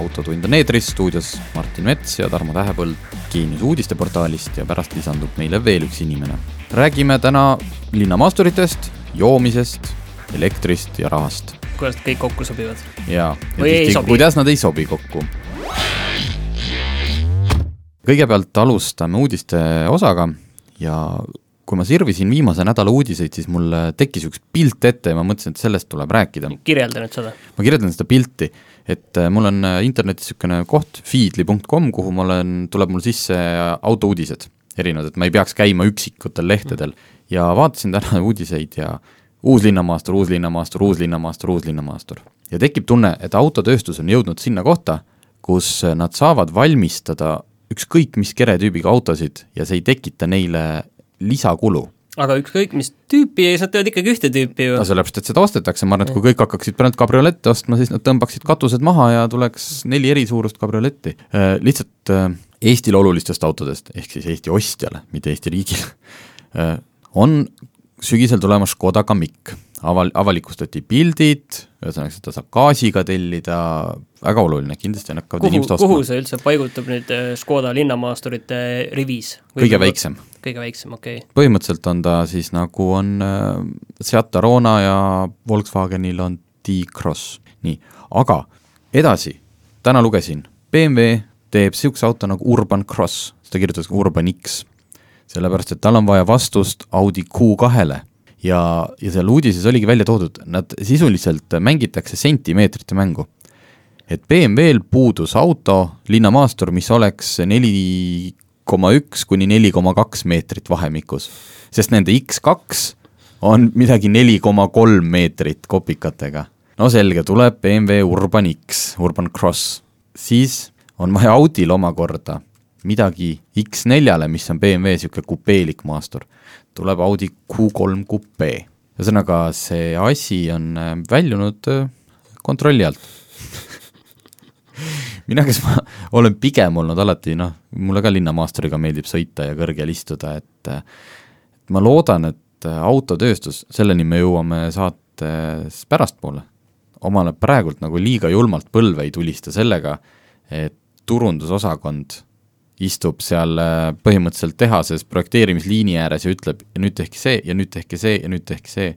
Autotund on eetris, stuudios Martin Mets ja Tarmo Tähepõld Geenius uudisteportaalist ja pärast lisandub meile veel üks inimene. räägime täna linnamaasturitest, joomisest, elektrist ja rahast. kuidas need kõik kokku sobivad? ja, ja tihti, kuidas nad ei sobi kokku. kõigepealt alustame uudiste osaga ja kui ma sirvisin viimase nädala uudiseid, siis mul tekkis üks pilt ette ja ma mõtlesin, et sellest tuleb rääkida. kirjelda nüüd seda. ma kirjeldan seda pilti, et äh, mul on äh, internetis niisugune koht, feedly.com, kuhu ma olen, tuleb mul sisse autouudised, erinevad, et ma ei peaks käima üksikutel lehtedel. Ja vaatasin täna uudiseid ja uus linnamaastur, uus linnamaastur, uus linnamaastur, uus linnamaastur. ja tekib tunne, et autotööstus on jõudnud sinna kohta, kus nad saavad valmistada ükskõik mis keretüübiga autosid ja see ei tekita neile lisakulu aga ükskõik mis tüüpi, siis nad teevad ikkagi ühte tüüpi ju no. sellepärast, et seda ostetakse, ma arvan, et kui kõik hakkaksid praegu kabriolette ostma, siis nad tõmbaksid katused maha ja tuleks neli eri suurust kabrioletti. Lihtsalt äh, Eestile olulistest autodest, ehk siis Eesti ostjale, mitte Eesti riigile, on sügisel tulemas Škoda Kamiq. Aval-, avalikustati pildid, ühesõnaga seda saab gaasiga tellida, väga oluline, kindlasti on hakkavad kuhu, inimesed kuhu ostma. see üldse paigutub nüüd äh, Škoda linnamaasturite rivis? kõige väiksem. Kõige väiksem, okei. Okay.. põhimõtteliselt on ta siis nagu on äh, Seat Arona ja Volkswagenil on T-Cross, nii, aga edasi, täna lugesin, BMW teeb niisuguse auto nagu Urban Cross, seda kirjutatakse Urban X, sellepärast et tal on vaja vastust Audi Q2-le ja, ja seal uudises oligi välja toodud, nad sisuliselt mängitakse sentimeetrite mängu. Et BMW-l puudus auto, linnamaastur, mis oleks neli koma üks kuni neli koma kaks meetrit vahemikus. sest nende X2 on midagi neli koma kolm meetrit kopikatega. no selge, tuleb BMW Urban X, Urban Cross. siis on vaja Audil omakorda midagi X4-le, mis on BMW niisugune kupeelik maastur. tuleb Audi Q3 kupee. ühesõnaga, see asi on väljunud kontrolli alt mina, kes ma olen pigem olnud alati noh, mulle ka linnamaasturiga meeldib sõita ja kõrgel istuda, et ma loodan, et autotööstus, selleni me jõuame saates pärastpoole, omale praegult nagu liiga julmalt põlve ei tulista sellega, et turundusosakond istub seal äh, põhimõtteliselt tehases projekteerimisliini ääres ja ütleb, nüüd tehke see ja nüüd tehke see ja nüüd tehke see,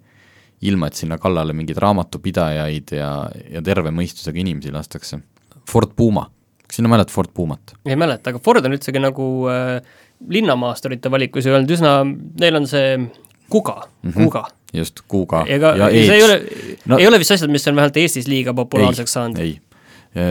ilma et sinna kallale mingeid raamatupidajaid ja, ja terve mõistusega inimesi lastakse. Ford Puma, kas sina mäletad Ford Pumat? ei mäleta, aga Ford on üldsegi nagu äh, linnamaasturite valikus ju olnud üsna, neil on see Kuga mm, -hmm. Kuga. just, Kuga ega ja see ei ole No- ei ole vist asjad, mis on vähemalt Eestis liiga populaarseks saanud. ei,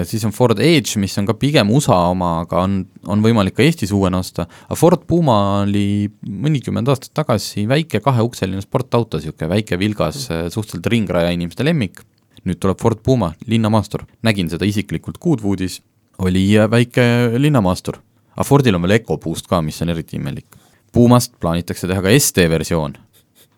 siis on Ford Edge, mis on ka pigem USA oma, aga on, on võimalik ka Eestis uuena osta, aga Ford Puma oli mõnikümmend aastat tagasi väike kaheukseline sportauto, niisugune väike vilgas, suhteliselt ringraja inimeste lemmik, nüüd tuleb Ford Puma, linnamaastur, nägin seda isiklikult Goodwoodis, oli väike linnamaastur. aga Fordil on veel EcoBoost ka, mis on eriti imelik. Pumast plaanitakse teha ka ST-versioon,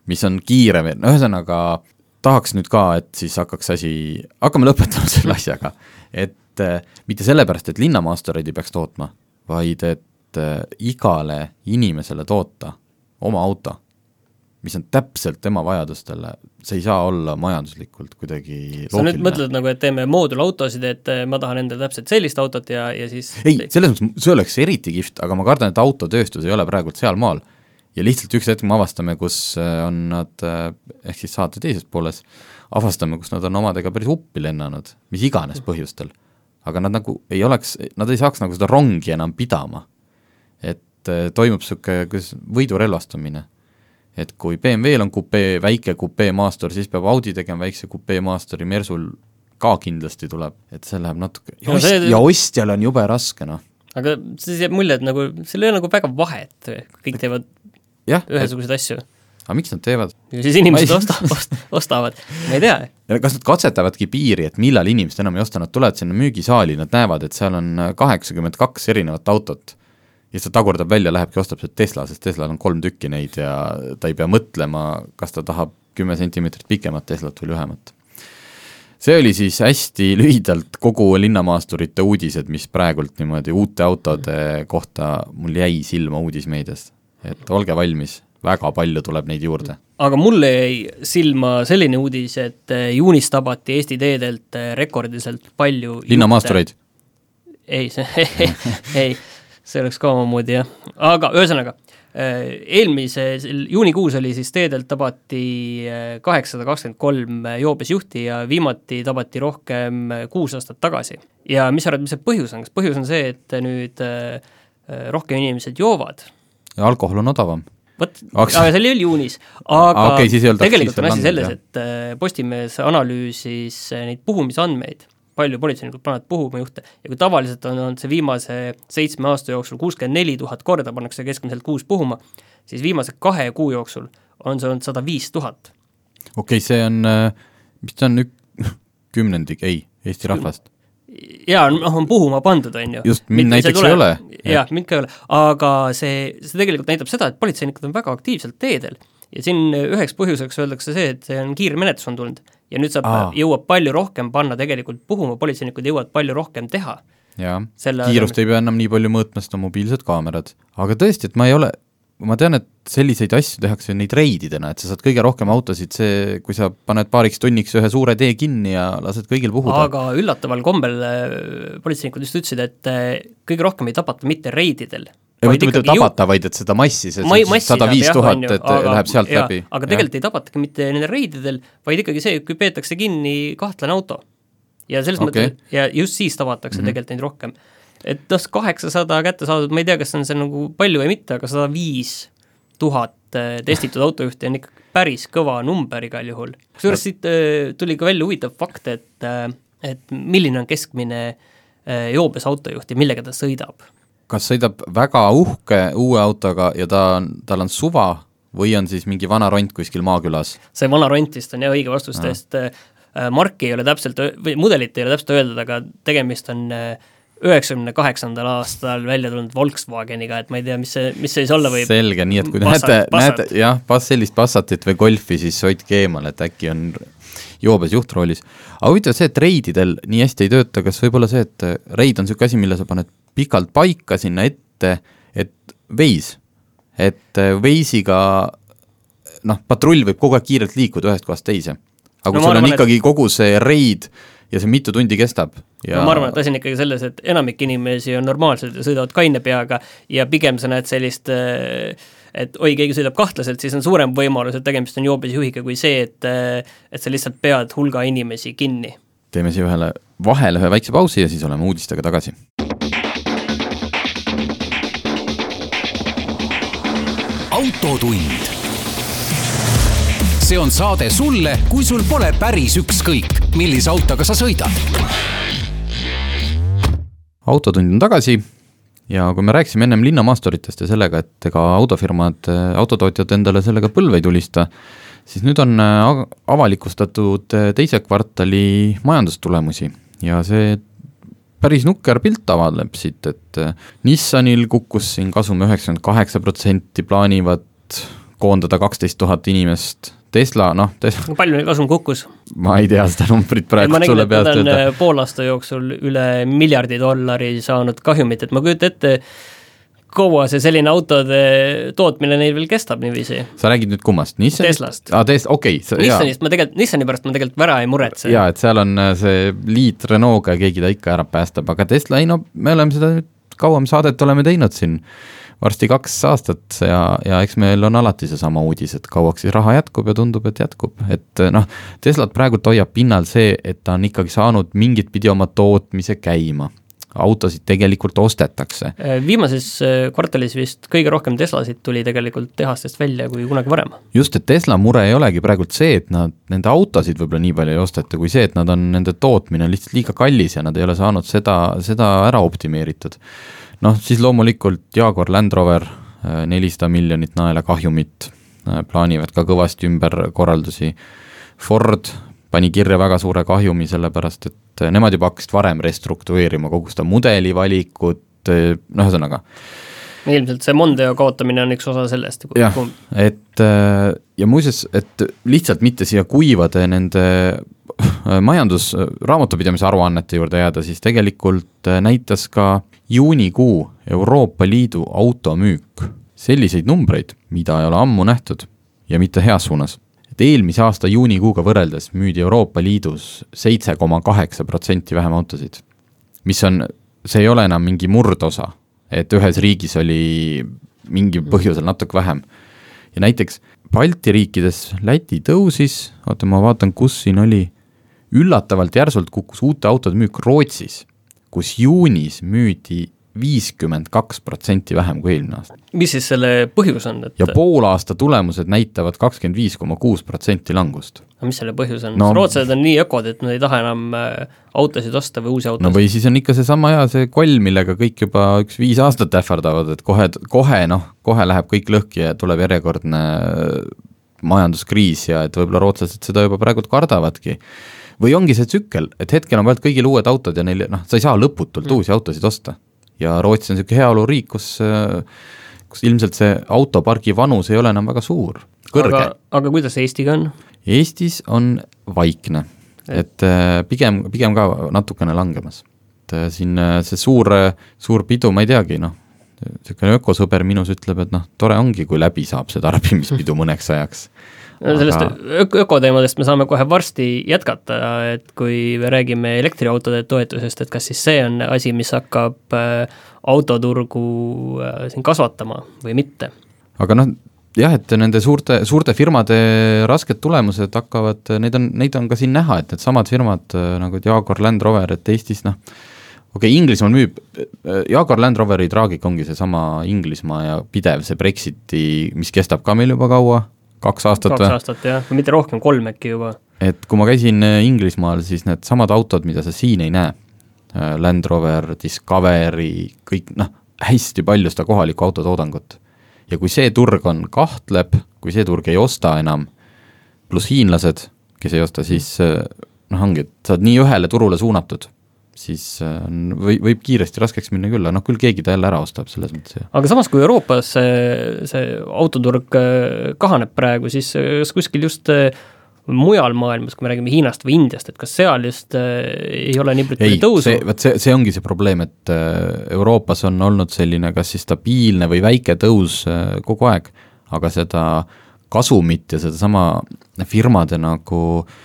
mis on kiirem, ühesõnaga tahaks nüüd ka, et siis hakkaks asi, hakkame lõpetama selle asjaga, et äh, mitte sellepärast, et linnamaastureid ei peaks tootma, vaid et äh, igale inimesele toota oma auto, mis on täpselt tema vajadustele, see ei saa olla majanduslikult kuidagi sa nüüd mõtled nagu, et teeme moodulautosid, et äh, ma tahan endale täpselt sellist autot ja, ja siis ei, selles mõttes see oleks eriti kihvt, aga ma kardan, et autotööstus ei ole praegult sealmaal ja lihtsalt üks hetk me avastame, kus äh, on nad, ehk siis saate teises pooles, avastame, kus nad on omadega päris uppi lennanud, mis iganes põhjustel. aga nad nagu ei oleks, nad ei saaks nagu seda rongi enam pidama. et toimub niisugune, kuidas, võidurelvastumine. Et kui BMW-l on kupee, väike kupee maastur, siis peab Audi tegema väikse kupee maasturi, Mersul ka kindlasti tuleb, et see läheb natuke ja, ost- see- ja ostjal on jube raske, noh aga siis jääb mulje, et nagu seal ei ole nagu väga vahet, kõik teevad jah, ühesuguseid asju. aga miks nad teevad? ja siis inimesed ei- osta, osta, ostavad, ma ei tea. kas nad katsetavadki piiri, et millal inimesed enam ei osta, nad tulevad sinna müügisaali, nad näevad, et seal on kaheksakümmend kaks erinevat autot ja siis ta tagurdab välja, lähebki ostab sealt Tesla, sest Teslal on kolm tükki neid ja ta ei pea mõtlema, kas ta tahab kümme sentimeetrit pikemat Teslat või lühemat. see oli siis hästi lühidalt kogu linnamaasturite uudised, mis praegult niimoodi uute autode kohta mul jäi silma uudismeediast. et olge valmis, väga palju tuleb neid juurde. aga mulle jäi silma selline uudis, et eh, juunis tabati Eesti teedelt eh, rekordiliselt palju linnamaastureid? ei, see ei, see oleks ka omamoodi jah, aga ühesõnaga, eelmisel juunikuus oli siis teedelt tabati eh, kaheksasada kakskümmend kolm joobes juhti ja viimati tabati rohkem eh, kuus aastat tagasi. ja mis sa arvad, mis see põhjus on, kas põhjus on see, et nüüd eh, rohkem inimesed joovad? ja alkohol on odavam. Vot, aga see oli veel juunis, aga olnud tegelikult on asi selles, et Postimees analüüsis neid puhumisandmeid, palju politseinikud panevad puhuma juhte ja kui tavaliselt on olnud see viimase seitsme aasta jooksul kuuskümmend neli tuhat korda pannakse keskmiselt kuus puhuma, siis viimase kahe kuu jooksul on see olnud sada viis tuhat. okei okay,, see on, mis ta on, ük- kümnendik, ei, Eesti rahvast. jaa, noh, on puhuma pandud, on ju. Just, mind näiteks ei ole. jah, mind ka ei ole, aga see, see tegelikult näitab seda, et politseinikud on väga aktiivselt teedel ja siin üheks põhjuseks öeldakse see, et see on kiirmenetlus on tulnud ja nüüd saab, Aa. jõuab palju rohkem panna tegelikult puhuma, politseinikud jõuavad palju rohkem teha. jaa, kiirust ei pea enam nii palju mõõtma, sest on mobiilsed kaamerad. aga tõesti, et ma ei ole, ma tean, et selliseid asju tehakse neid reididena, et sa saad kõige rohkem autosid, see, kui sa paned paariks tunniks ühe suure tee kinni ja lased kõigil puhuda. aga üllataval kombel äh, politseinikud just ütlesid, et äh, kõige rohkem ei tabata mitte reididel, ei mitte mitte tabata, vaid et seda massi, see sada viis tuhat, et aga- läheb sealt jaa, läbi. aga tegelikult ei tabatagi mitte nendel reididel, vaid ikkagi see, kui peetakse kinni kahtlane auto. ja selles okay. mõttes, ja just siis tabatakse mm -hmm. tegelikult neid rohkem. et noh, kaheksasada kätte saadud, ma ei tea, kas on see nagu palju või mitte, aga sada viis tuhat äh, testitud autojuhti on ikka päris kõva number igal juhul. kusjuures siit äh, tuli ka välja huvitav fakt, et äh, et milline on keskmine äh, joobes autojuht ja millega ta sõidab kas sõidab väga uhke uue autoga ja ta on, tal on suva või on siis mingi vana ront kuskil maakülas? see vana ront vist on jah õige vastus, sest äh, marki ei ole täpselt, või mudelit ei ole täpselt öeldud, aga tegemist on äh, üheksakümne kaheksandal aastal välja tulnud Volkswageniga, et ma ei tea, mis see, mis see siis olla võib. selge, nii et kui Passat- näete, näete jah, sellist Passatit või Golfi, siis hoidke eemal, et äkki on joobes juhtroolis. aga huvitav see, et reididel nii hästi ei tööta, kas võib olla see, et äh, reid on niisugune asi, mille sa paned pikalt paika sinna ette, et veis, et äh, veisiga noh, patrull võib kogu aeg kiirelt liikuda ühest kohast teise. aga kui No sul on arvan, et- ikkagi kogu see reid ja see mitu tundi kestab ja no ma arvan, et asi on ikkagi selles, et enamik inimesi on normaalsed ja sõidavad kaine peaga ja pigem sa näed sellist äh, et oi, keegi sõidab kahtlaselt, siis on suurem võimalus, et tegemist on joobes juhiga, kui see, et äh, et sa lihtsalt pead hulga inimesi kinni. teeme siia ühele vahele ühe väikse pausi ja siis oleme uudistega tagasi. autotund. See on saade sulle, kui sul pole päris ükskõik, millise autoga sa sõidad. autotund on tagasi ja kui me rääkisime ennem linnamaasturitest ja sellega, et ega autofirmad, autotootjad endale sellega põlve ei tulista, siis nüüd on äh, avalikustatud äh, teise kvartali majandustulemusi ja see päris nukker pilt avaneb siit, et äh, Nissanil kukkus siin kasum üheksakümmend kaheksa protsenti, plaanivad koondada kaksteist tuhat inimest, Tesla, noh, Tesla, palju neil kasum kukkus? ma ei tea seda numbrit praegu sulle on öelda. äh, poole aasta jooksul üle miljardi dollari saanud kahjumit, et ma kujutan ette, kaua see selline autode tootmine neil veel kestab niiviisi. sa räägid nüüd kummast, Nissanist? Teslast. aa, Tes-, okei okay,, Nissanist ma tegelikult, Nissani pärast ma tegelikult väga ei muretse. jaa, et seal on äh, see liit Renault'ga ja keegi ta ikka ära päästab, aga Tesla, ei no me oleme seda nüüd kauem saadet oleme teinud siin varsti kaks aastat ja, ja eks meil on alati seesama uudis, et kauaks siis raha jätkub ja tundub, et jätkub, et noh, Teslat praegult hoiab pinnal see, et ta on ikkagi saanud mingit pidi oma tootmise käima. autosid tegelikult ostetakse. Äh, viimases äh, kvartalis vist kõige rohkem Teslasid tuli tegelikult tehastest välja kui kunagi varem. just, et Tesla mure ei olegi praegult see, et nad, nende autosid võib-olla nii palju ei osteta, kui see, et nad on, nende tootmine on lihtsalt liiga kallis ja nad ei ole saanud seda, seda ära optimeeritud. Noh, siis loomulikult Jaguar Land Rover, nelisada miljonit naela kahjumit plaanivad ka kõvasti ümberkorraldusi. Ford pani kirja väga suure kahjumi, sellepärast et nemad juba hakkasid varem restruktureerima kogu seda mudeli valikut, noh, ühesõnaga ilmselt see Mondeo kaotamine on üks osa sellest. jah, et ja muuseas, et lihtsalt mitte siia kuivade nende majandus, raamatupidamise aruannete juurde jääda, siis tegelikult näitas ka juunikuu Euroopa Liidu automüük selliseid numbreid, mida ei ole ammu nähtud ja mitte heas suunas. et eelmise aasta juunikuuga võrreldes müüdi Euroopa Liidus seitse koma kaheksa protsenti vähem autosid. mis on, see ei ole enam mingi murdosa, et ühes riigis oli mingi põhjusel natuke vähem. ja näiteks Balti riikides Läti tõusis, oota ma vaatan, kus siin oli, üllatavalt järsult kukkus uute autode müük Rootsis, kus juunis müüdi viiskümmend kaks protsenti vähem kui eelmine aasta. mis siis selle põhjus on, et ja poolaasta tulemused näitavad kakskümmend viis koma kuus protsenti langust. aga mis selle põhjus on no,, rootslased on nii ökod, et nad ei taha enam äh, autosid osta või uusi autosid? no või siis on ikka seesama hea, see koll, millega kõik juba üks viis aastat ähvardavad, et kohe, kohe noh, kohe läheb kõik lõhki ja tuleb järjekordne äh, majanduskriis ja et võib-olla rootslased seda juba praegu kardavadki või ongi see tsükkel, et hetkel on vaid kõigil uued autod ja neil noh, sa ei saa lõputult mm. uusi autosid osta ja Rootsi on niisugune heaoluriik, kus kus ilmselt see autopargi vanus ei ole enam väga suur, kõrge. aga, aga kuidas Eestiga on? Eestis on vaikne, et äh, pigem, pigem ka natukene langemas. et äh, siin äh, see suur, suur pidu, ma ei teagi, noh, niisugune ökosõber minus ütleb, et noh, tore ongi, kui läbi saab see tarbimispidu mõneks ajaks no sellest ök-, ökoteemadest me saame kohe varsti jätkata, et kui me räägime elektriautode toetusest, et kas siis see on asi, mis hakkab äh, autoturgu äh, siin kasvatama või mitte? aga noh, jah, et nende suurte, suurte firmade rasked tulemused hakkavad, neid on, neid on ka siin näha, et needsamad firmad äh, nagu Jaguar Land Rover, et Eestis noh, okei okay,, Inglismaal müüb, Jaguar Land Roveri traagika ongi seesama Inglismaa ja pidev see Brexiti, mis kestab ka meil juba kaua, kaks aastat kaks või? aastat jah, või mitte rohkem, kolm äkki juba. et kui ma käisin äh, Inglismaal, siis needsamad autod, mida sa siin ei näe, äh, Land Rover, Discovery, kõik noh, hästi palju seda kohalikku autotoodangut. ja kui see turg on, kahtleb, kui see turg ei osta enam, pluss hiinlased, kes ei osta, siis äh, noh, ongi, et sa oled nii ühele turule suunatud siis äh, või, võib kiiresti raskeks minna küll, aga noh, küll keegi ta jälle ära ostab, selles mõttes. aga samas, kui Euroopas see, see autoturg äh, kahaneb praegu, siis äh, kas kuskil just mujal maailmas, kui me räägime Hiinast või Indiast, et kas seal just ei ole nii palju tõusu? vot see, see ongi see probleem, et Euroopas on olnud selline kas siis stabiilne või väike tõus kogu aeg, aga seda kasumit ja sedasama firmade nagu äh,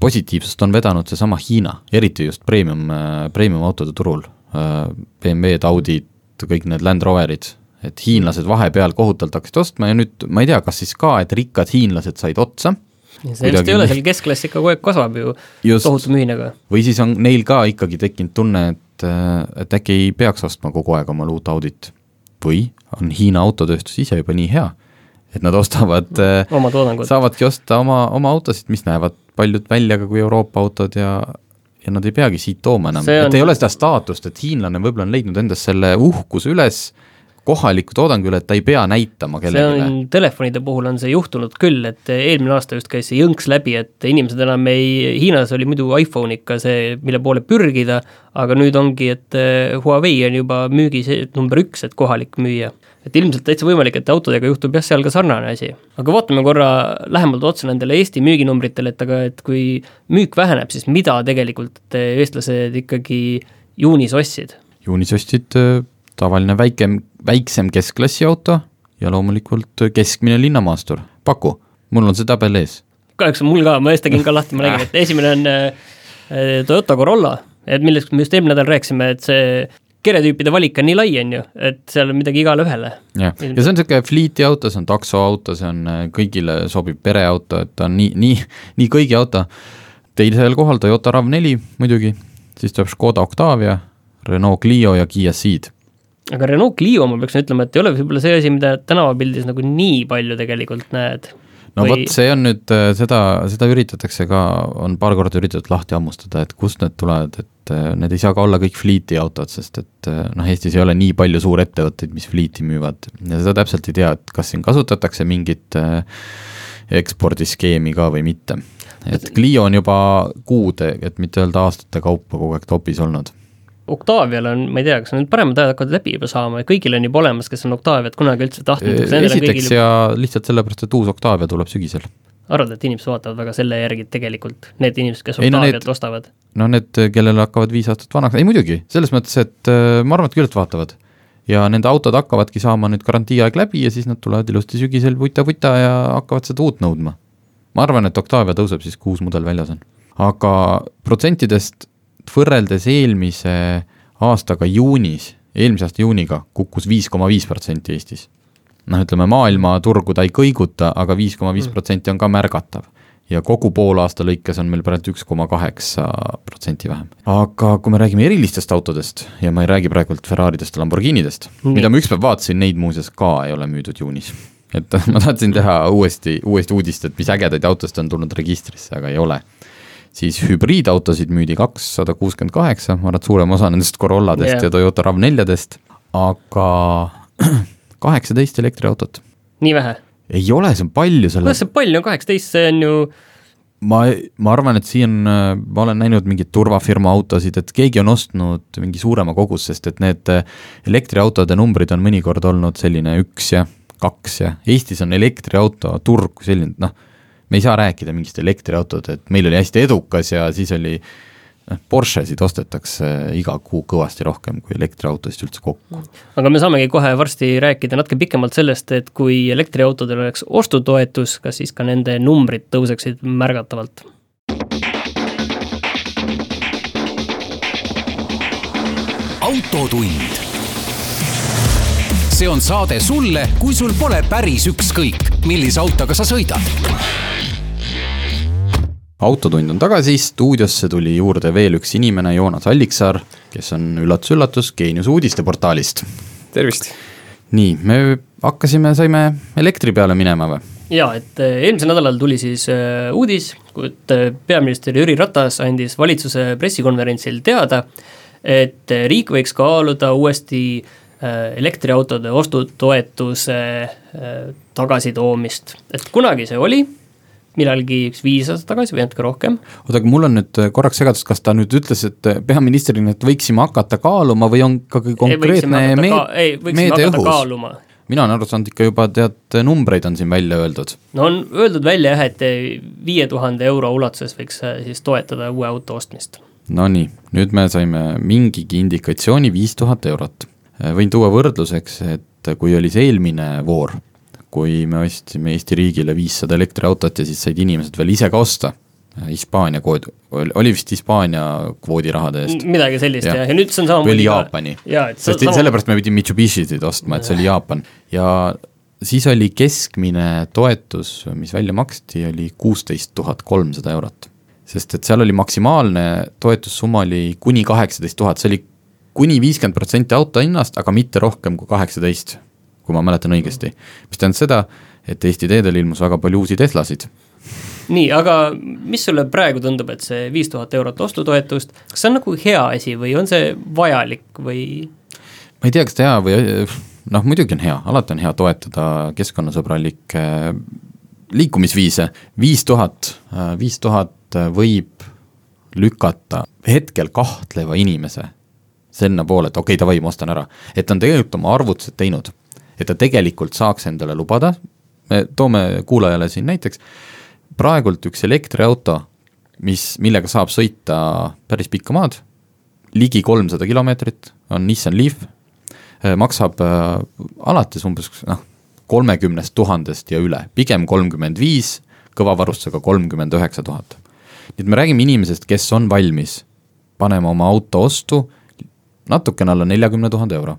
positiivsust on vedanud seesama Hiina, eriti just premium, premium autode turul, BMW-d, Audid, kõik need Land Roverid, et hiinlased vahepeal kohutavalt hakkasid ostma ja nüüd ma ei tea, kas siis ka, et rikkad hiinlased said otsa, see just ei ole, seal keskklass ikka kogu aeg kasvab ju just, tohutu mühinaga. või siis on neil ka ikkagi tekkinud tunne, et, et äkki ei peaks ostma kogu aeg omale uut Audit. või on Hiina autotööstus ise juba nii hea, et nad ostavad, saavadki osta oma, oma autosid, mis näevad paljud välja ka kui Euroopa autod ja ja nad ei peagi siit tooma enam, et ei ole seda staatust, et hiinlane võib-olla on leidnud endas selle uhkuse üles kohaliku toodangu üle, et ta ei pea näitama kellelegi. Telefonide puhul on see juhtunud küll, et eelmine aasta just käis see jõnks läbi, et inimesed enam ei, Hiinas oli muidu iPhone ikka see, mille poole pürgida, aga nüüd ongi, et Huawei on juba müügis number üks, et kohalik müüa et ilmselt täitsa võimalik, et autodega juhtub jah, seal ka sarnane asi. aga vaatame korra lähemalt otsa nendele Eesti müüginumbritele, et aga et kui müük väheneb, siis mida tegelikult eestlased ikkagi juunis ostsid? juunis ostsid äh, tavaline väikem, väiksem keskklassi auto ja loomulikult keskmine linnamaastur. paku, mul on see tabel ees. kahjuks mul ka, ma just tegin ka lahti, ma nägin, et esimene on äh, Toyota Corolla, et millest me just eelmine nädal rääkisime, et see keretüüpide valik on nii lai, on ju, et seal on midagi igale ühele. jah, ja see on niisugune fliiti auto, see on taksoauto, see on äh, kõigile sobiv pereauto, et ta on nii, nii, nii kõigi auto. teisel kohal Toyota RAV4 muidugi, siis tuleb Škoda Octavia, Renault Clio ja Kiia Ceed aga Renault Clio, ma peaksin ütlema, et ei ole võib-olla see asi, mida tänavapildis nagu nii palju tegelikult näed no Või- vot, see on nüüd äh, seda, seda üritatakse ka, on paar korda üritatud lahti hammustada, et kust need tulevad, et äh, need ei saa ka olla kõik fliiti autod, sest et äh, noh, Eestis ei ole nii palju suurettevõtteid, mis fliiti müüvad ja seda täpselt ei tea, et kas siin kasutatakse mingit ekspordiskeemi ka või mitte. et Clio on juba kuude, et mitte öelda aastate kaupa kogu aeg topis olnud. Octavial on, ma ei tea, kas need paremad ajad hakkavad läbi juba saama ja kõigil on juba olemas, kes on Octaviat kunagi üldse tahtnud, esiteks ja lihtsalt sellepärast, et uus Octavia tuleb sügisel arvad, et inimesed vaatavad väga selle järgi tegelikult, need inimesed, kes Ei no Octaviat need- ostavad? no need, kellel hakkavad viis aastat vanaks, ei muidugi, selles mõttes, et äh, ma arvan, et küll, et vaatavad. ja nende autod hakkavadki saama nüüd garantiiaeg läbi ja siis nad tulevad ilusti sügisel vuta-vuta ja hakkavad seda uut nõudma. ma arvan, et Octavia tõuseb siis, kui uus mudel väljas on. aga protsentidest võrreldes eelmise aastaga juunis, eelmise aasta juuniga kukkus viis koma viis protsenti Eestis noh, ütleme maailmaturgu ta ei kõiguta aga, viis koma viis protsenti on ka märgatav. ja kogu poolaasta lõikes on meil praegu üks koma kaheksa protsenti vähem. aga kui me räägime erilistest autodest ja ma ei räägi praegult Ferraridest ja Lamborghinidest, Nii. mida ma ükspäev vaatasin, neid muuseas ka ei ole müüdud juunis. et ma tahtsin teha uuesti, uuesti uudist, et mis ägedaid autosid on tulnud registrisse, aga ei ole siis hübriidautosid müüdi kakssada kuuskümmend kaheksa, ma arvan, et suurem osa nendest Corolladest yeah. ja Toyota RAV4-dest, aga kaheksateist elektriautot. nii vähe? ei ole, see on palju selle kuidas, see palju on, kaheksateist, see on ju ma, ma arvan, et siin, ma olen näinud mingeid turvafirma autosid, et keegi on ostnud mingi suurema kogus, sest et need äh, elektriautode numbrid on mõnikord olnud selline üks ja kaks ja Eestis on elektriauto turg kui selline, noh, me ei saa rääkida mingist elektriautod, et meil oli hästi edukas ja siis oli noh, Porschesid ostetakse iga kuu kõvasti rohkem kui elektriautosid üldse kokku. aga me saamegi kohe varsti rääkida natuke pikemalt sellest, et kui elektriautodel oleks ostutoetus, kas siis ka nende numbrid tõuseksid märgatavalt? autotund. See on saade sulle, kui sul pole päris ükskõik, millise autoga sa sõidad autotund on tagasi, stuudiosse tuli juurde veel üks inimene, Joonas Alliksaar, kes on üllatus-üllatus Geenius uudisteportaalist. tervist! nii, me hakkasime, saime elektri peale minema või? jaa, et eh, eelmisel nädalal tuli siis eh, uudis, et eh, peaminister Jüri Ratas andis valitsuse pressikonverentsil teada, et riik võiks kaaluda uuesti elektriautode ostutoetuse eh, tagasitoomist, et kunagi see oli, millalgi üks viis aastat tagasi või natuke rohkem, oota, aga mul on nüüd korraks segadus, kas ta nüüd ütles, et peaministrina, et võiksime hakata kaaluma või on ikkagi konkreetne meed- ei, meede õhus? mina olen aru saanud ikka juba tead numbreid on siin välja öeldud. no on öeldud välja jah, et viie tuhande euro ulatuses võiks äh, siis toetada uue auto ostmist. Nonii, nüüd me saime mingigi indikatsiooni viis tuhat eurot. Võin tuua võrdluseks, et kui oli see eelmine voor, kui me ostsime Eesti riigile viissada elektriautot ja siis said inimesed veel ise ka osta, Hispaania kood, oli vist Hispaania kvoodirahade eest. Midagi sellist jah, ja nüüd see on või samamoodi oli ka- Jaapani, jaa, et sest sama- sellepärast me pidime Mitsubishisid ostma, et see oli Jaapan. Ja siis oli keskmine toetus, mis välja maksti, oli kuusteist tuhat kolmsada eurot. sest et seal oli maksimaalne toetussumma oli kuni kaheksateist tuhat, see oli kuni viiskümmend protsenti auto hinnast, aga mitte rohkem kui kaheksateist, kui ma mäletan õigesti. mis tähendas seda, et Eesti teedel ilmus väga palju uusi Teslasid. Nii, aga mis sulle praegu tundub, et see viis tuhat eurot ostutoetust, kas see on nagu hea asi või on see vajalik või? Ma ei tea, kas ta hea või noh, muidugi on hea, alati on hea toetada keskkonnasõbralikke liikumisviise, viis tuhat, viis tuhat võib lükata hetkel kahtleva inimese sinnapoole, et okei okay,, davai, ma ostan ära. et ta on tegelikult oma arvutused teinud, et ta tegelikult saaks endale lubada, me toome kuulajale siin näiteks, praegult üks elektriauto, mis, millega saab sõita päris pikka maad, ligi kolmsada kilomeetrit, on Nissan Leaf, maksab äh, alates umbes noh, kolmekümnest tuhandest ja üle, pigem kolmkümmend viis, kõva varustusega kolmkümmend üheksa tuhat. nii et me räägime inimesest, kes on valmis panema oma auto ostu natukene alla neljakümne tuhande euro.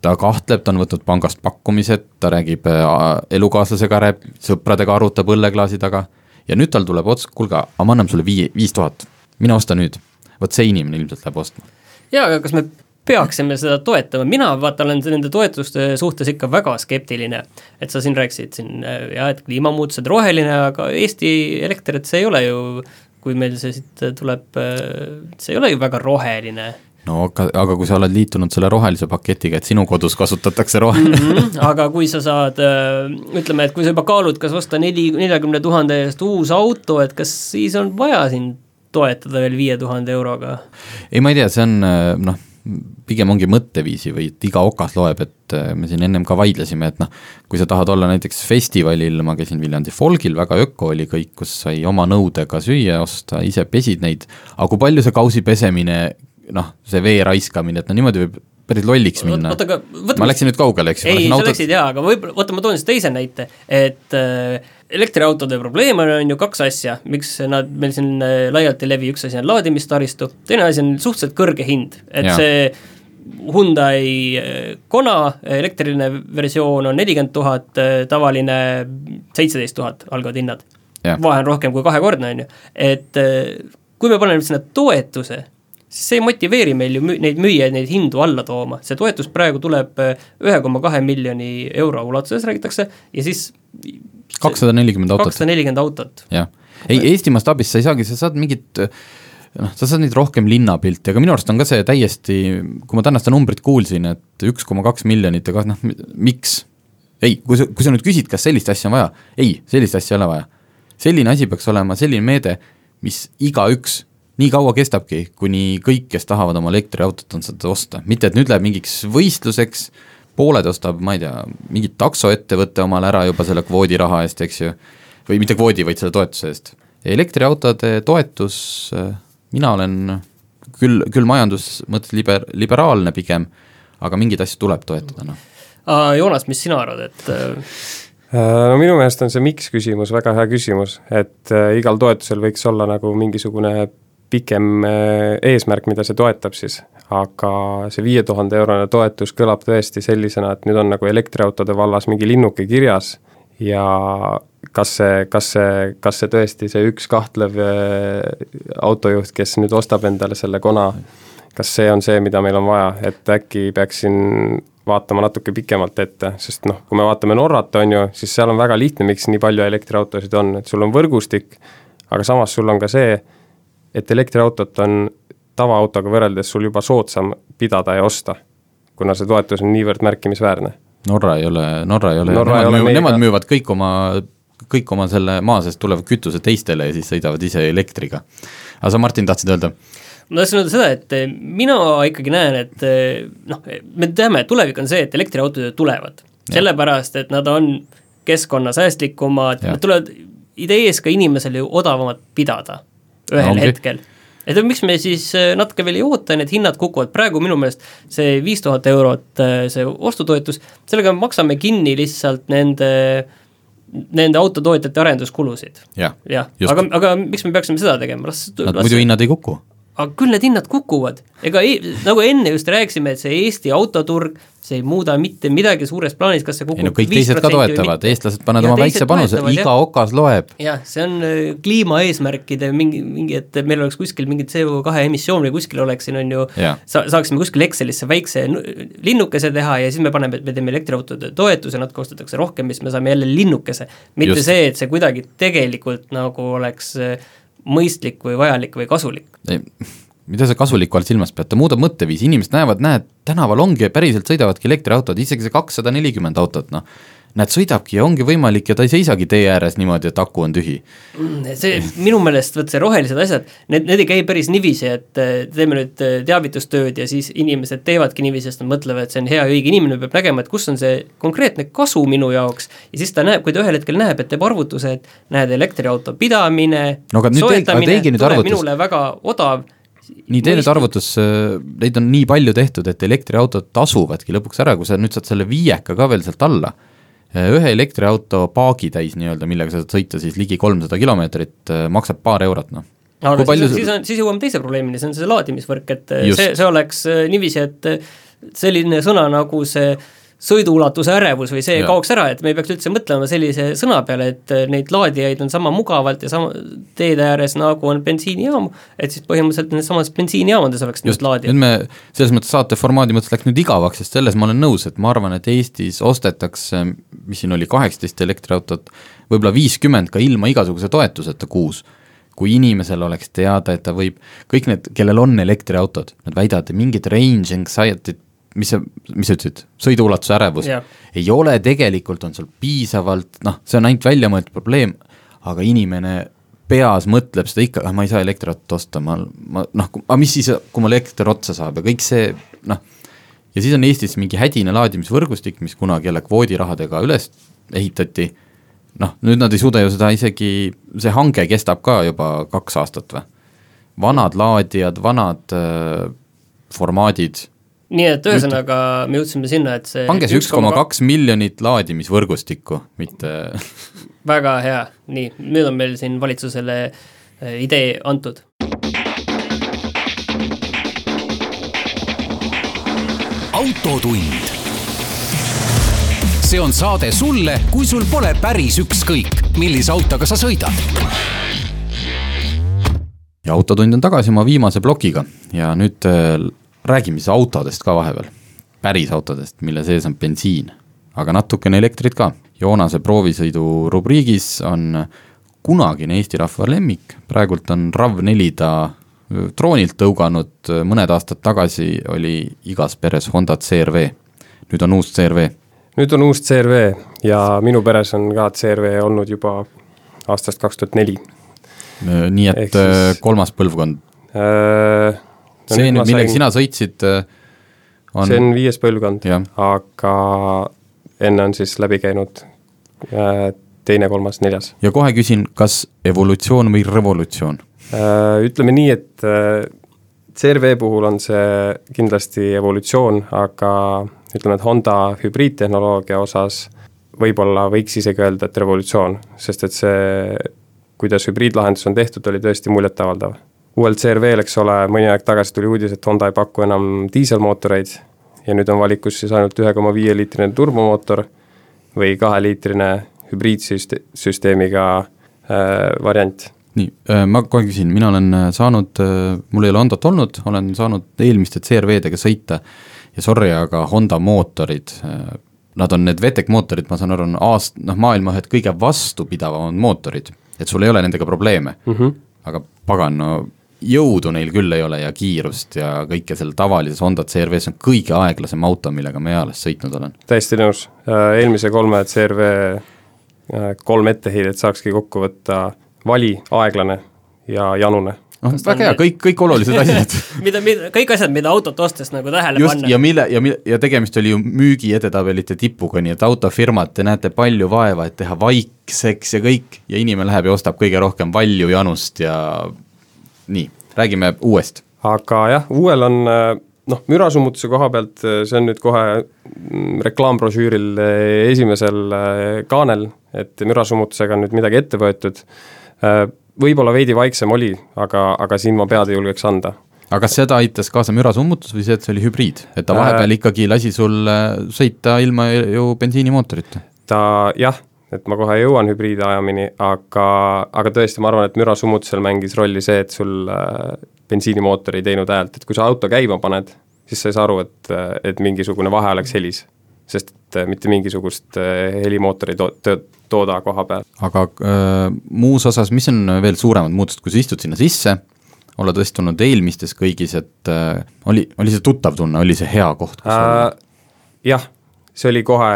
ta kahtleb, ta on võtnud pangast pakkumised, ta räägib äh, elukaaslasega, sõpradega, arutab õlleklaasi taga ja nüüd tal tuleb ots, kuulge, aga me anname sulle viie, viis tuhat, mine osta nüüd. vot see inimene ilmselt läheb ostma. jaa, aga kas me peaksime seda toetama, mina vaata olen nende toetuste suhtes ikka väga skeptiline. et sa siin rääkisid siin jah, et kliimamuutused, roheline, aga Eesti elekter, et see ei ole ju, kui meil see siit tuleb, see ei ole ju väga roheline no aga, aga kui sa oled liitunud selle rohelise paketiga, et sinu kodus kasutatakse rohe- mm. -hmm, aga kui sa saad, ütleme, et kui sa juba kaalud, kas osta neli, neljakümne tuhande eest uus auto, et kas siis on vaja sind toetada veel viie tuhande euroga? ei, ma ei tea, see on noh, pigem ongi mõtteviisi või et iga okas loeb, et me siin ennem ka vaidlesime, et noh, kui sa tahad olla näiteks festivalil, ma käisin Viljandi folgil, väga öko oli kõik, kus sai oma nõudega süüa osta, ise pesid neid, aga kui palju see kausi pesemine noh, see vee raiskamine, et no niimoodi võib päris lolliks minna. oota, aga võtame ma läksin nüüd kaugele, eks ju. ei, sa autot... läksid jaa, aga võib-olla, oota, ma toon siis teise näite, et äh, elektriautode probleem on, on ju kaks asja, miks nad meil siin äh, laialt ei levi, üks asi on laadimistaristu, teine asi on suhteliselt kõrge hind, et ja. see Hyundai äh, Kona elektriline versioon on nelikümmend tuhat, äh, tavaline seitseteist tuhat algavad hinnad. vahe on rohkem kui kahekordne, on ju, et kui me paneme sinna toetuse, siis see ei motiveeri meil ju müü-, neid müüjaid neid hindu alla tooma, see toetus praegu tuleb äh, ühe koma kahe miljoni euro ulatuses, räägitakse, ja siis kakssada nelikümmend autot. kakssada nelikümmend autot. jah, ei Eesti mastaabis sa ei saagi, sa saad mingit noh, sa saad nüüd rohkem linnapilti, aga minu arust on ka see täiesti, kui ma täna seda numbrit kuulsin, et üks koma kaks miljonit, aga noh, miks? ei, kui sa, kui sa nüüd küsid, kas sellist asja on vaja, ei, sellist asja ei ole vaja. selline asi peaks olema selline meede, mis igaüks nii kaua kestabki, kuni kõik, kes tahavad oma elektriautot, on seda osta, mitte et nüüd läheb mingiks võistluseks, pooled ostab, ma ei tea, mingi taksoettevõte omale ära juba selle kvoodiraha eest, eks ju, või mitte kvoodi, vaid selle toetuse eest. elektriautode toetus, mina olen küll, küll majandus mõttes liber-, liberaalne pigem, aga mingeid asju tuleb toetada, noh. Joonas, mis sina arvad, et äh, no minu meelest on see miks küsimus väga hea küsimus, et äh, igal toetusel võiks olla nagu mingisugune pikem eh, eesmärk, mida see toetab siis, aga see viie tuhande eurone toetus kõlab tõesti sellisena, et nüüd on nagu elektriautode vallas mingi linnuke kirjas ja kas see, kas see, kas see tõesti, see üks kahtlev eh, autojuht, kes nüüd ostab endale selle kona, kas see on see, mida meil on vaja, et äkki peaks siin vaatama natuke pikemalt ette, sest noh, kui me vaatame Norrat, on ju, siis seal on väga lihtne, miks nii palju elektriautosid on, et sul on võrgustik, aga samas sul on ka see, et elektriautot on tavaautoga võrreldes sul juba soodsam pidada ja osta, kuna see toetus on niivõrd märkimisväärne. Norra ei ole, Norra ei ole, nemad, müüvad, nemad müüvad kõik oma, kõik oma selle maa seest tuleva kütuse teistele ja siis sõidavad ise elektriga. aga sa, Martin, tahtsid öelda? ma tahtsin öelda seda, et eh, mina ikkagi näen, et eh, noh, me teame, et tulevik on see, et elektriautod tulevad, sellepärast et nad on keskkonnasäästlikumad, nad tulevad idee ees ka inimesele ju odavamalt pidada ühel Ongi. hetkel. Et miks me siis äh, natuke veel ei oota, need hinnad kukuvad, praegu minu meelest see viis tuhat eurot, äh, see ostutoetus, sellega me maksame kinni lihtsalt nende, nende autotootjate arenduskulusid. Ja,. jah, aga, aga miks me peaksime seda tegema, las Nad las... muidu hinnad ei kuku aga küll need hinnad kukuvad, ega ei, nagu enne just rääkisime, et see Eesti autoturg, see ei muuda mitte midagi suures plaanis, kas see kukub ei no kõik teised ka toetavad, eestlased panevad oma väikse panuse, iga okas loeb. jah, see on äh, kliimaeesmärkide mingi, mingi, et meil oleks kuskil mingi CO2 emissioon või kuskil oleks siin on ju, sa-, saaksime kuskil Excelisse väikse linnukese teha ja siis me paneme, et me teeme elektriautode toetuse, natuke ostetakse rohkem, siis me saame jälle linnukese. mitte Just. see, et see kuidagi tegelikult nagu oleks äh, mõistlik või vajalik või kasulik. mida sa kasulikku all silmas pead, ta muudab mõtteviisi, inimesed näevad, näed, tänaval ongi, päriselt sõidavadki elektriautod, isegi see kakssada nelikümmend autot, noh näed, sõidabki ja ongi võimalik ja ta ei seisagi tee ääres niimoodi, et aku on tühi. Mm, see minu meelest, vot see rohelised asjad, need, need ei käi päris niiviisi, et äh, teeme nüüd äh, teavitustööd ja siis inimesed teevadki niiviisi, sest nad mõtlevad, et see on hea ja õige, inimene peab nägema, et kus on see konkreetne kasu minu jaoks ja siis ta näeb, kui ta ühel hetkel näeb, et teeb arvutuse, et näed, elektriauto pidamine no,, soetamine tuleb arvutus. minule väga odav nii, tee nüüd arvutus, äh, neid on nii palju tehtud, et elektriautod tasuvadki lõpuks ära, kui sa nüüd saad selle viieka ka veel sealt alla ühe elektriauto paagitäis nii-öelda, millega sa saad sõita siis ligi kolmsada kilomeetrit, äh, maksab paar eurot, noh. aga palju... siis, on, siis jõuame teise probleemini, see on see laadimisvõrk, et äh, Just. see, see oleks niiviisi, et selline sõna nagu see sõiduulatuse ärevus või see ja. kaoks ära, et me ei peaks üldse mõtlema sellise sõna peale, et äh, neid laadijaid on sama mugavalt ja sama teede ääres, nagu on bensiinijaam, et siis põhimõtteliselt nendes samades bensiinijaamades oleks need just, nüüd laadijad. me selles mõttes saate formaadi mõttes läks nüüd igavaks, sest selles ma olen nõus, et ma arvan, et Eestis ostetakse, mis siin oli, kaheksateist elektriautot, võib-olla viiskümmend ka ilma igasuguse toetuseta kuus. kui inimesel oleks teada, et ta võib, kõik need, kellel on elektriautod, nad väidavad, et mingit range anxiety't mis sa, mis sa ütlesid, sõiduulatuse ärevus Jah. ei ole tegelikult, on sul piisavalt, noh, see on ainult väljamõeldud probleem, aga inimene peas mõtleb seda ikka, ah ma ei saa elektriautot osta, ma, ma noh, aga mis siis, kui mul elekter otsa saab ja kõik see noh, ja siis on Eestis mingi hädine laadimisvõrgustik, mis kunagi jälle kvoodirahadega üles ehitati, noh, nüüd nad ei suuda ju seda isegi, see hange kestab ka juba kaks aastat või? vanad laadijad, vanad äh, formaadid, nii et ühesõnaga me jõudsime sinna, et see pange see üks koma kaks miljonit laadimisvõrgustikku, mitte väga hea, nii, nüüd on meil siin valitsusele äh, idee antud. autotund. see on saade sulle, kui sul pole päris ükskõik, millise autoga sa sõidad. ja Autotund on tagasi oma viimase plokiga ja nüüd äh, räägime siis autodest ka vahepeal. päris autodest, mille sees on bensiin, aga natukene elektrit ka. Joonase proovisõidu rubriigis on kunagine Eesti rahva lemmik, praegult on RAV4 ta troonilt tõuganud, mõned aastad tagasi oli igas peres Honda CRV. nüüd on uus CRV. nüüd on uus CRV ja minu peres on ka CRV olnud juba aastast kaks tuhat neli. Nii et siis... kolmas põlvkond. Äh, see nüüd, millega sina sõitsid, on see on viies põlvkond, aga enne on siis läbi käinud äh, teine, kolmas, neljas. ja kohe küsin, kas evolutsioon või revolutsioon? Äh, Ütleme nii, et äh, CRV puhul on see kindlasti evolutsioon, aga ütleme, et Honda hübriidtehnoloogia osas võib-olla võiks isegi öelda, et revolutsioon, sest et see, kuidas hübriidlahendus on tehtud, oli tõesti muljetavaldav. Uuel CRV-l, eks ole, mõni aeg tagasi tuli uudis, et Honda ei paku enam diiselmootoreid ja nüüd on valikus siis ainult ühe koma viie liitrine turbomootor või kaheliitrine hübriidsüsteemiga äh, variant nii, ma kohe küsin, mina olen äh, saanud, mul ei ole Hondot olnud, olen saanud eelmiste CRV-dega sõita ja sorry, aga Honda mootorid, nad on need VTEC mootorid, ma saan aru, on aast-, noh, maailma ühed kõige vastupidavamad mootorid, et sul ei ole nendega probleeme mm. -hmm. aga pagan, no jõudu neil küll ei ole ja kiirust ja kõike seal tavalises Honda CRV-s on kõige aeglasem auto, millega ma eales sõitnud olen. täiesti nõus, eelmise kolme CRV kolm etteheidet saakski kokku võtta vali, aeglane ja janune. noh, väga hea, kõik, kõik olulised asjad mida, mida, kõik asjad, mida autot ostes nagu tähele just, panna. ja mille, ja mille, ja tegemist oli ju müügi edetabelite tipuga, nii et autofirmad, te näete palju vaeva, et teha vaikseks ja kõik, ja inimene läheb ja ostab kõige rohkem valju janust ja nii, räägime uuest. aga jah, uuel on noh, mürasummutuse koha pealt, see on nüüd kohe mm, reklaambrošüüril esimesel kaanel, et mürasummutusega on nüüd midagi ette võetud, võib-olla veidi vaiksem oli, aga, aga siin ma pead ei julgeks anda. aga kas seda aitas kaasa mürasummutus või see, et see oli hübriid, et ta vahepeal ikkagi lasi sul sõita ilma ju bensiinimootorita? ta jah, et ma kohe jõuan hübriidajamini, aga, aga tõesti, ma arvan, et mürasummutusel mängis rolli see, et sul äh, bensiinimootor ei teinud häält, et kui sa auto käima paned, siis sa ei saa aru, et, et mingisugune vahe oleks helis. sest et mitte mingisugust helimootori to-, to-, tooda koha peal. aga äh, muus osas, mis on veel suuremad muutused, kui sa istud sinna sisse, oled olnud eelmistes kõigis, et äh, oli, oli see tuttav tunne, oli see hea koht, kus äh, jah, see oli kohe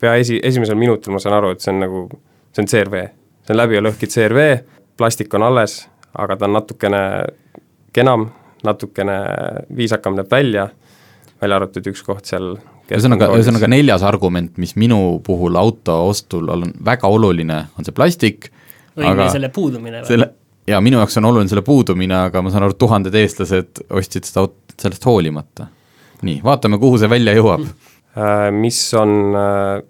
pea esi, esimesel minutil ma saan aru, et see on nagu, see on CRV. see on läbi ja lõhki CRV, plastik on alles, aga ta on natukene kenam, natukene viisakam näeb välja, välja arvatud üks koht seal ühesõnaga, ühesõnaga neljas argument, mis minu puhul auto ostul on väga oluline, on see plastik, aga selle puudumine või? selle, jaa, minu jaoks on oluline selle puudumine, aga ma saan aru, tuhanded eestlased ostsid seda autot sellest hoolimata. nii, vaatame, kuhu see välja jõuab mis on,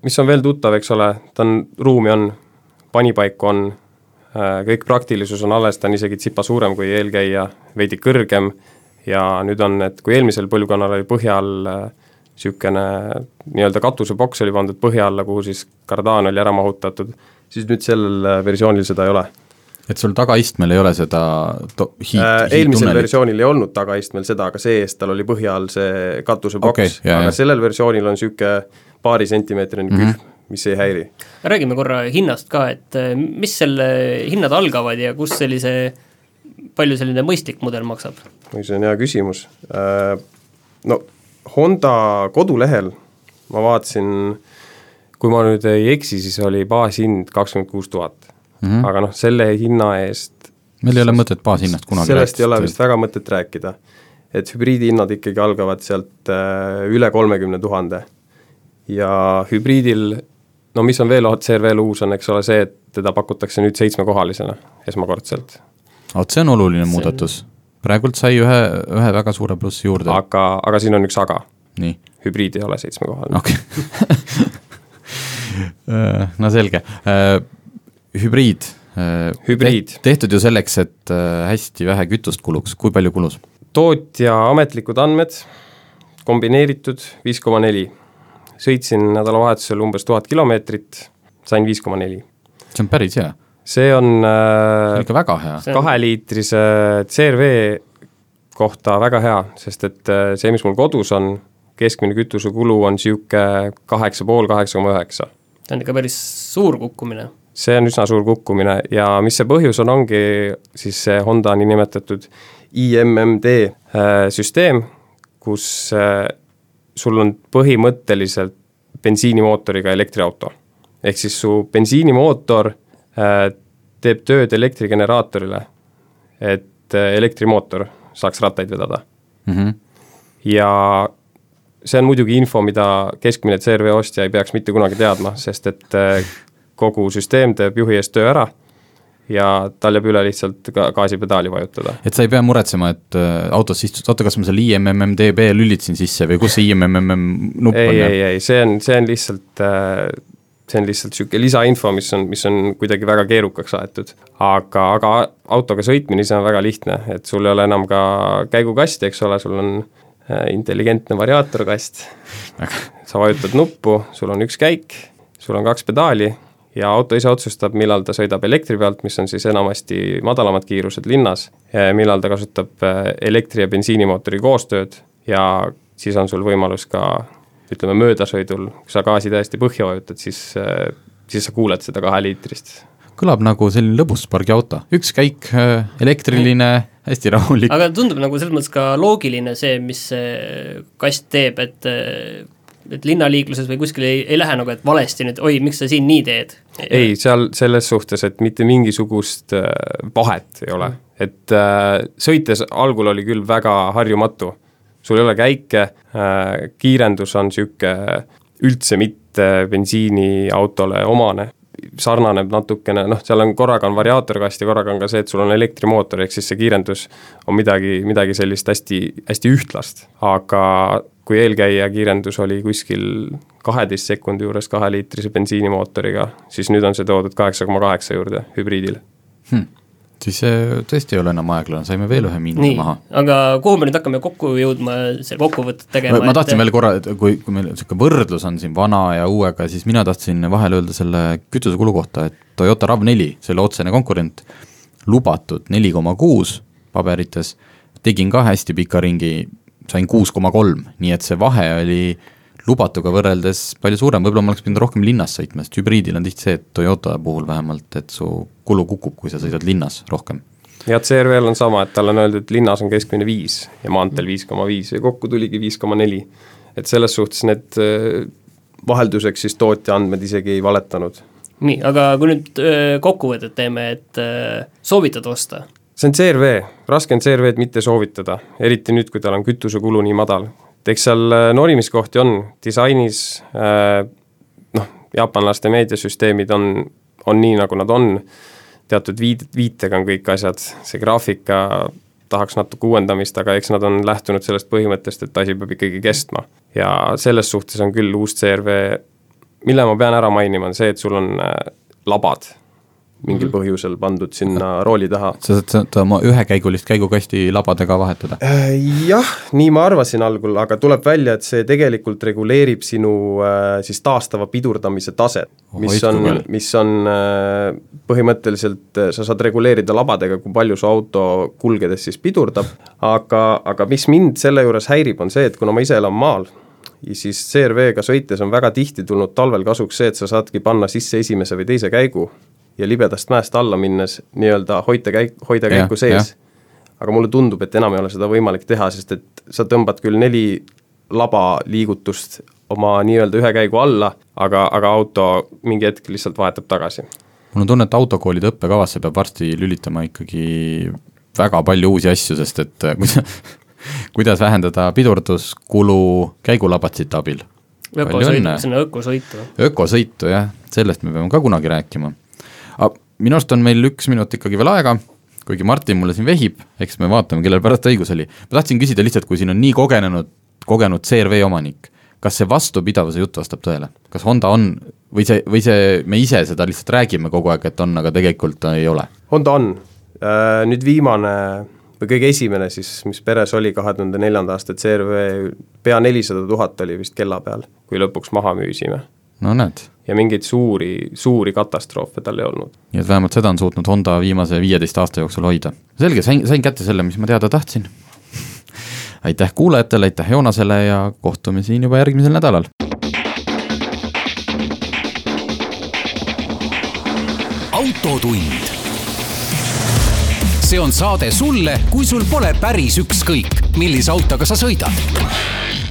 mis on veel tuttav, eks ole, ta on, ruumi on, panipaiku on, kõik praktilisus on alles, ta on isegi tsipa suurem kui eelkäija, veidi kõrgem ja nüüd on, et kui eelmisel põlvkonnal oli põhja all niisugune nii-öelda katusepoks oli pandud põhja alla, kuhu siis kardaan oli ära mahutatud, siis nüüd sellel äh, versioonil seda ei ole. Et sul tagaistmel ei ole seda to-, hiid, äh, eelmisel versioonil ei olnud tagaistmel seda, aga see-eest tal oli põhja all see katusepoks Okei, okay,, aga jaa. sellel versioonil on niisugune paari sentimeetrine külg mm, Mhm. -hmm. mis ei häiri. räägime korra hinnast ka, et äh, mis selle hinnad algavad ja kus sellise, palju selline mõistlik mudel maksab? oi, see on hea küsimus. No Honda kodulehel ma vaatasin, kui ma nüüd ei eksi, siis oli baashind kakskümmend kuus tuhat. Mhm. aga noh, selle hinna eest meil ei ole mõtet baashinnast kunagi sellest ei ole vist väga mõtet rääkida. et hübriidihinnad ikkagi algavad sealt äh, üle kolmekümne tuhande. ja hübriidil, no mis on veel CRV-l uus, on eks ole see, et teda pakutakse nüüd seitsmekohalisena esmakordselt. vot see on oluline muudatus. praegult sai ühe, ühe väga suure plussi juurde. aga, aga siin on üks aga, nii, hübriid ei ole seitsmekohaline okei okay. no selge, hübriid. Hübriid. tehtud ju selleks, et äh, hästi vähe kütust kuluks, kui palju kulus? tootja ametlikud andmed, kombineeritud viis koma neli. sõitsin nädalavahetusel umbes tuhat kilomeetrit, sain viis koma neli. see on päris hea, see on äh, on ikka väga hea. Kaheliitrise CRV kohta väga hea, sest et äh, see, mis mul kodus on, keskmine kütusekulu on niisugune kaheksa pool, kaheksa koma üheksa. see on ikka päris suur kukkumine. See on üsna suur kukkumine ja mis see põhjus on, ongi siis see Honda niinimetatud IMMD äh, süsteem, kus äh, sul on põhimõtteliselt bensiinimootoriga elektriauto. ehk siis su bensiinimootor äh, teeb tööd elektrigeneraatorile, et elektrimootor saaks rattaid vedada mm. -hmm. ja see on muidugi info, mida keskmine CRV ostja ei peaks mitte kunagi teadma, sest et kogu süsteem teeb juhi eest töö ära ja tal jääb üle lihtsalt ka gaasipedaali vajutada. et sa ei pea muretsema, et äh, autosse istud, oota, kas ma selle IMMMDB lülitasin sisse või kus see IMMM nupp ei, on? ei, ei, see on, see on lihtsalt äh, see on lihtsalt niisugune lisainfo, mis on, mis on kuidagi väga keerukaks aetud. aga, aga autoga sõitmine ise on väga lihtne, et sul ei ole enam ka käigukasti, eks ole, sul on äh, intelligentne variaatorkast, sa vajutad nuppu, sul on üks käik, sul on kaks pedaali ja auto ise otsustab, millal ta sõidab elektri pealt, mis on siis enamasti madalamad kiirused linnas, millal ta kasutab äh, elektri- ja bensiinimootori koostööd ja siis on sul võimalus ka ütleme, möödasõidul, kui sa gaasi täiesti põhja vajutad, siis, äh, siis sa kuuled seda kaheliitrist. kõlab nagu selline lõbuspargi auto, üks käik, elektriline, hästi rahulik. aga tundub nagu selles mõttes ka loogiline see, mis see kast teeb, et et linnaliikluses või kuskil ei, ei lähe nagu, et valesti nüüd, oi, miks sa siin nii teed? ei, seal selles suhtes, et mitte mingisugust äh, vahet ei ole, et äh, sõites algul oli küll väga harjumatu. sul ei ole käike äh,, kiirendus on niisugune üldse mitte bensiiniautole omane, sarnaneb natukene, noh, seal on korraga on variaatorkast ja korraga on ka see, et sul on elektrimootor, ehk siis see kiirendus on midagi, midagi sellist hästi, hästi ühtlast, aga kui eelkäija kiirendus oli kuskil kaheteist sekundi juures kaheliitrise bensiinimootoriga, siis nüüd on see toodud kaheksa koma kaheksa juurde hübriidil. Hmm. siis see tõesti ei ole enam aeglane, saime veel ühe miinuse nii maha., aga kuhu me nüüd hakkame kokku jõudma, selle kokkuvõtet tegema? ma tahtsin veel korra, et kui, kui meil niisugune võrdlus on siin vana ja uuega, siis mina tahtsin vahele öelda selle kütusekulu kohta, et Toyota RAV4, selle otsene konkurent, lubatud neli koma kuus paberites, tegin ka hästi pika ringi, sain kuus koma kolm, nii et see vahe oli lubatuga võrreldes palju suurem, võib-olla ma oleks pidanud rohkem linnas sõitma, sest hübriidil on tihti see, et Toyota puhul vähemalt, et su kulu kukub, kui sa sõidad linnas rohkem. ja CRV-l on sama, et talle on öeldud, et linnas on keskmine viis ja maanteel viis koma viis ja kokku tuligi viis koma neli. et selles suhtes need äh, vahelduseks siis tootja andmed isegi ei valetanud. nii, aga kui nüüd öö, kokkuvõtet teeme, et öö, soovitad osta? See on CRV, raske on CRV-d mitte soovitada, eriti nüüd, kui tal on kütusekulu nii madal. et eks seal äh, norimiskohti on, disainis äh, noh, jaapanlaste meediasüsteemid on, on nii, nagu nad on, teatud viid-, viitega on kõik asjad, see graafika tahaks natuke uuendamist, aga eks nad on lähtunud sellest põhimõttest, et asi peab ikkagi kestma. ja selles suhtes on küll uus CRV, mille ma pean ära mainima, on see, et sul on äh, labad mingil põhjusel pandud sinna rooli taha. sa saad seda oma ühekäigulist käigukasti labadega vahetada? Äh, jah, nii ma arvasin algul, aga tuleb välja, et see tegelikult reguleerib sinu äh, siis taastava pidurdamise taset, mis on, mis on äh, põhimõtteliselt, sa saad reguleerida labadega, kui palju su auto kulgedes siis pidurdab, aga, aga mis mind selle juures häirib, on see, et kuna ma ise elan maal, siis CRV-ga sõites on väga tihti tulnud talvel kasuks see, et sa saadki panna sisse esimese või teise käigu ja libedast mäest alla minnes nii-öelda hoida käik, hoida käiku sees. aga mulle tundub, et enam ei ole seda võimalik teha, sest et sa tõmbad küll neli laba liigutust oma nii-öelda ühe käigu alla, aga, aga auto mingi hetk lihtsalt vahetab tagasi. mul on tunne, et autokoolide õppekavasse peab varsti lülitama ikkagi väga palju uusi asju, sest et kui sa kuidas vähendada pidurduskulu käigulabatsite abil. ökosõitu, see on ökosõitu. ökosõitu jah, sellest me peame ka kunagi rääkima. Minu arust on meil üks minut ikkagi veel aega, kuigi Martin mulle siin vehib, eks me vaatame, kellel pärast õigus oli. ma tahtsin küsida lihtsalt, kui siin on nii kogenenud, kogenud CRV omanik, kas see vastupidavuse jutt vastab tõele, kas Honda on või see, või see, me ise seda lihtsalt räägime kogu aeg, et on, aga tegelikult ei ole? Honda on, äh, nüüd viimane või kõige esimene siis, mis peres oli kahe tuhande neljanda aasta CRV, pea nelisada tuhat oli vist kella peal, kui lõpuks maha müüsime. no näed. Ja mingeid suuri, suuri katastroofe tal ei olnud. nii et vähemalt seda on suutnud Honda viimase viieteist aasta jooksul hoida. selge, sain, sain kätte selle, mis ma teada tahtsin aitäh kuulajatele, aitäh Joonasele ja kohtume siin juba järgmisel nädalal. autotund see on saade sulle, kui sul pole päris ükskõik, millise autoga sa sõidad